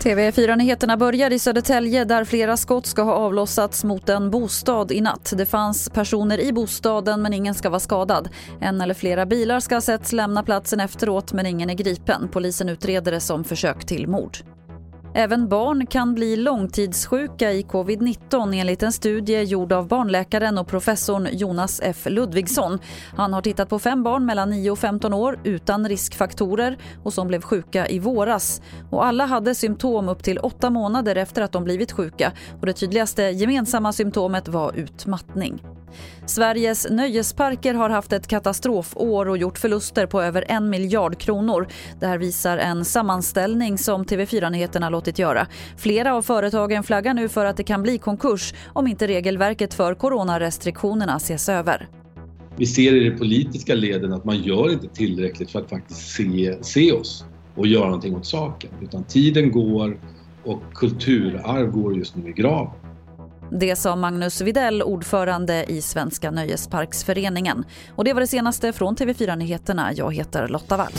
TV4-nyheterna börjar i Södertälje där flera skott ska ha avlossats mot en bostad i natt. Det fanns personer i bostaden men ingen ska vara skadad. En eller flera bilar ska ha setts lämna platsen efteråt men ingen är gripen. Polisen utreder det som försök till mord. Även barn kan bli långtidssjuka i covid-19 enligt en studie gjord av barnläkaren och professorn Jonas F Ludvigsson. Han har tittat på fem barn mellan 9 och 15 år utan riskfaktorer och som blev sjuka i våras. Och alla hade symptom upp till åtta månader efter att de blivit sjuka och det tydligaste gemensamma symptomet var utmattning. Sveriges nöjesparker har haft ett katastrofår och gjort förluster på över en miljard kronor. Det här visar en sammanställning som TV4 Nyheterna låtit göra. Flera av företagen flaggar nu för att det kan bli konkurs om inte regelverket för coronarestriktionerna ses över. Vi ser i de politiska leden att man gör inte tillräckligt för att faktiskt se, se oss och göra någonting åt saken. Utan tiden går och kulturarv går just nu i graven. Det sa Magnus Videll, ordförande i Svenska Nöjesparksföreningen. Och det var det senaste från TV4 Nyheterna. Jag heter Lotta Wall.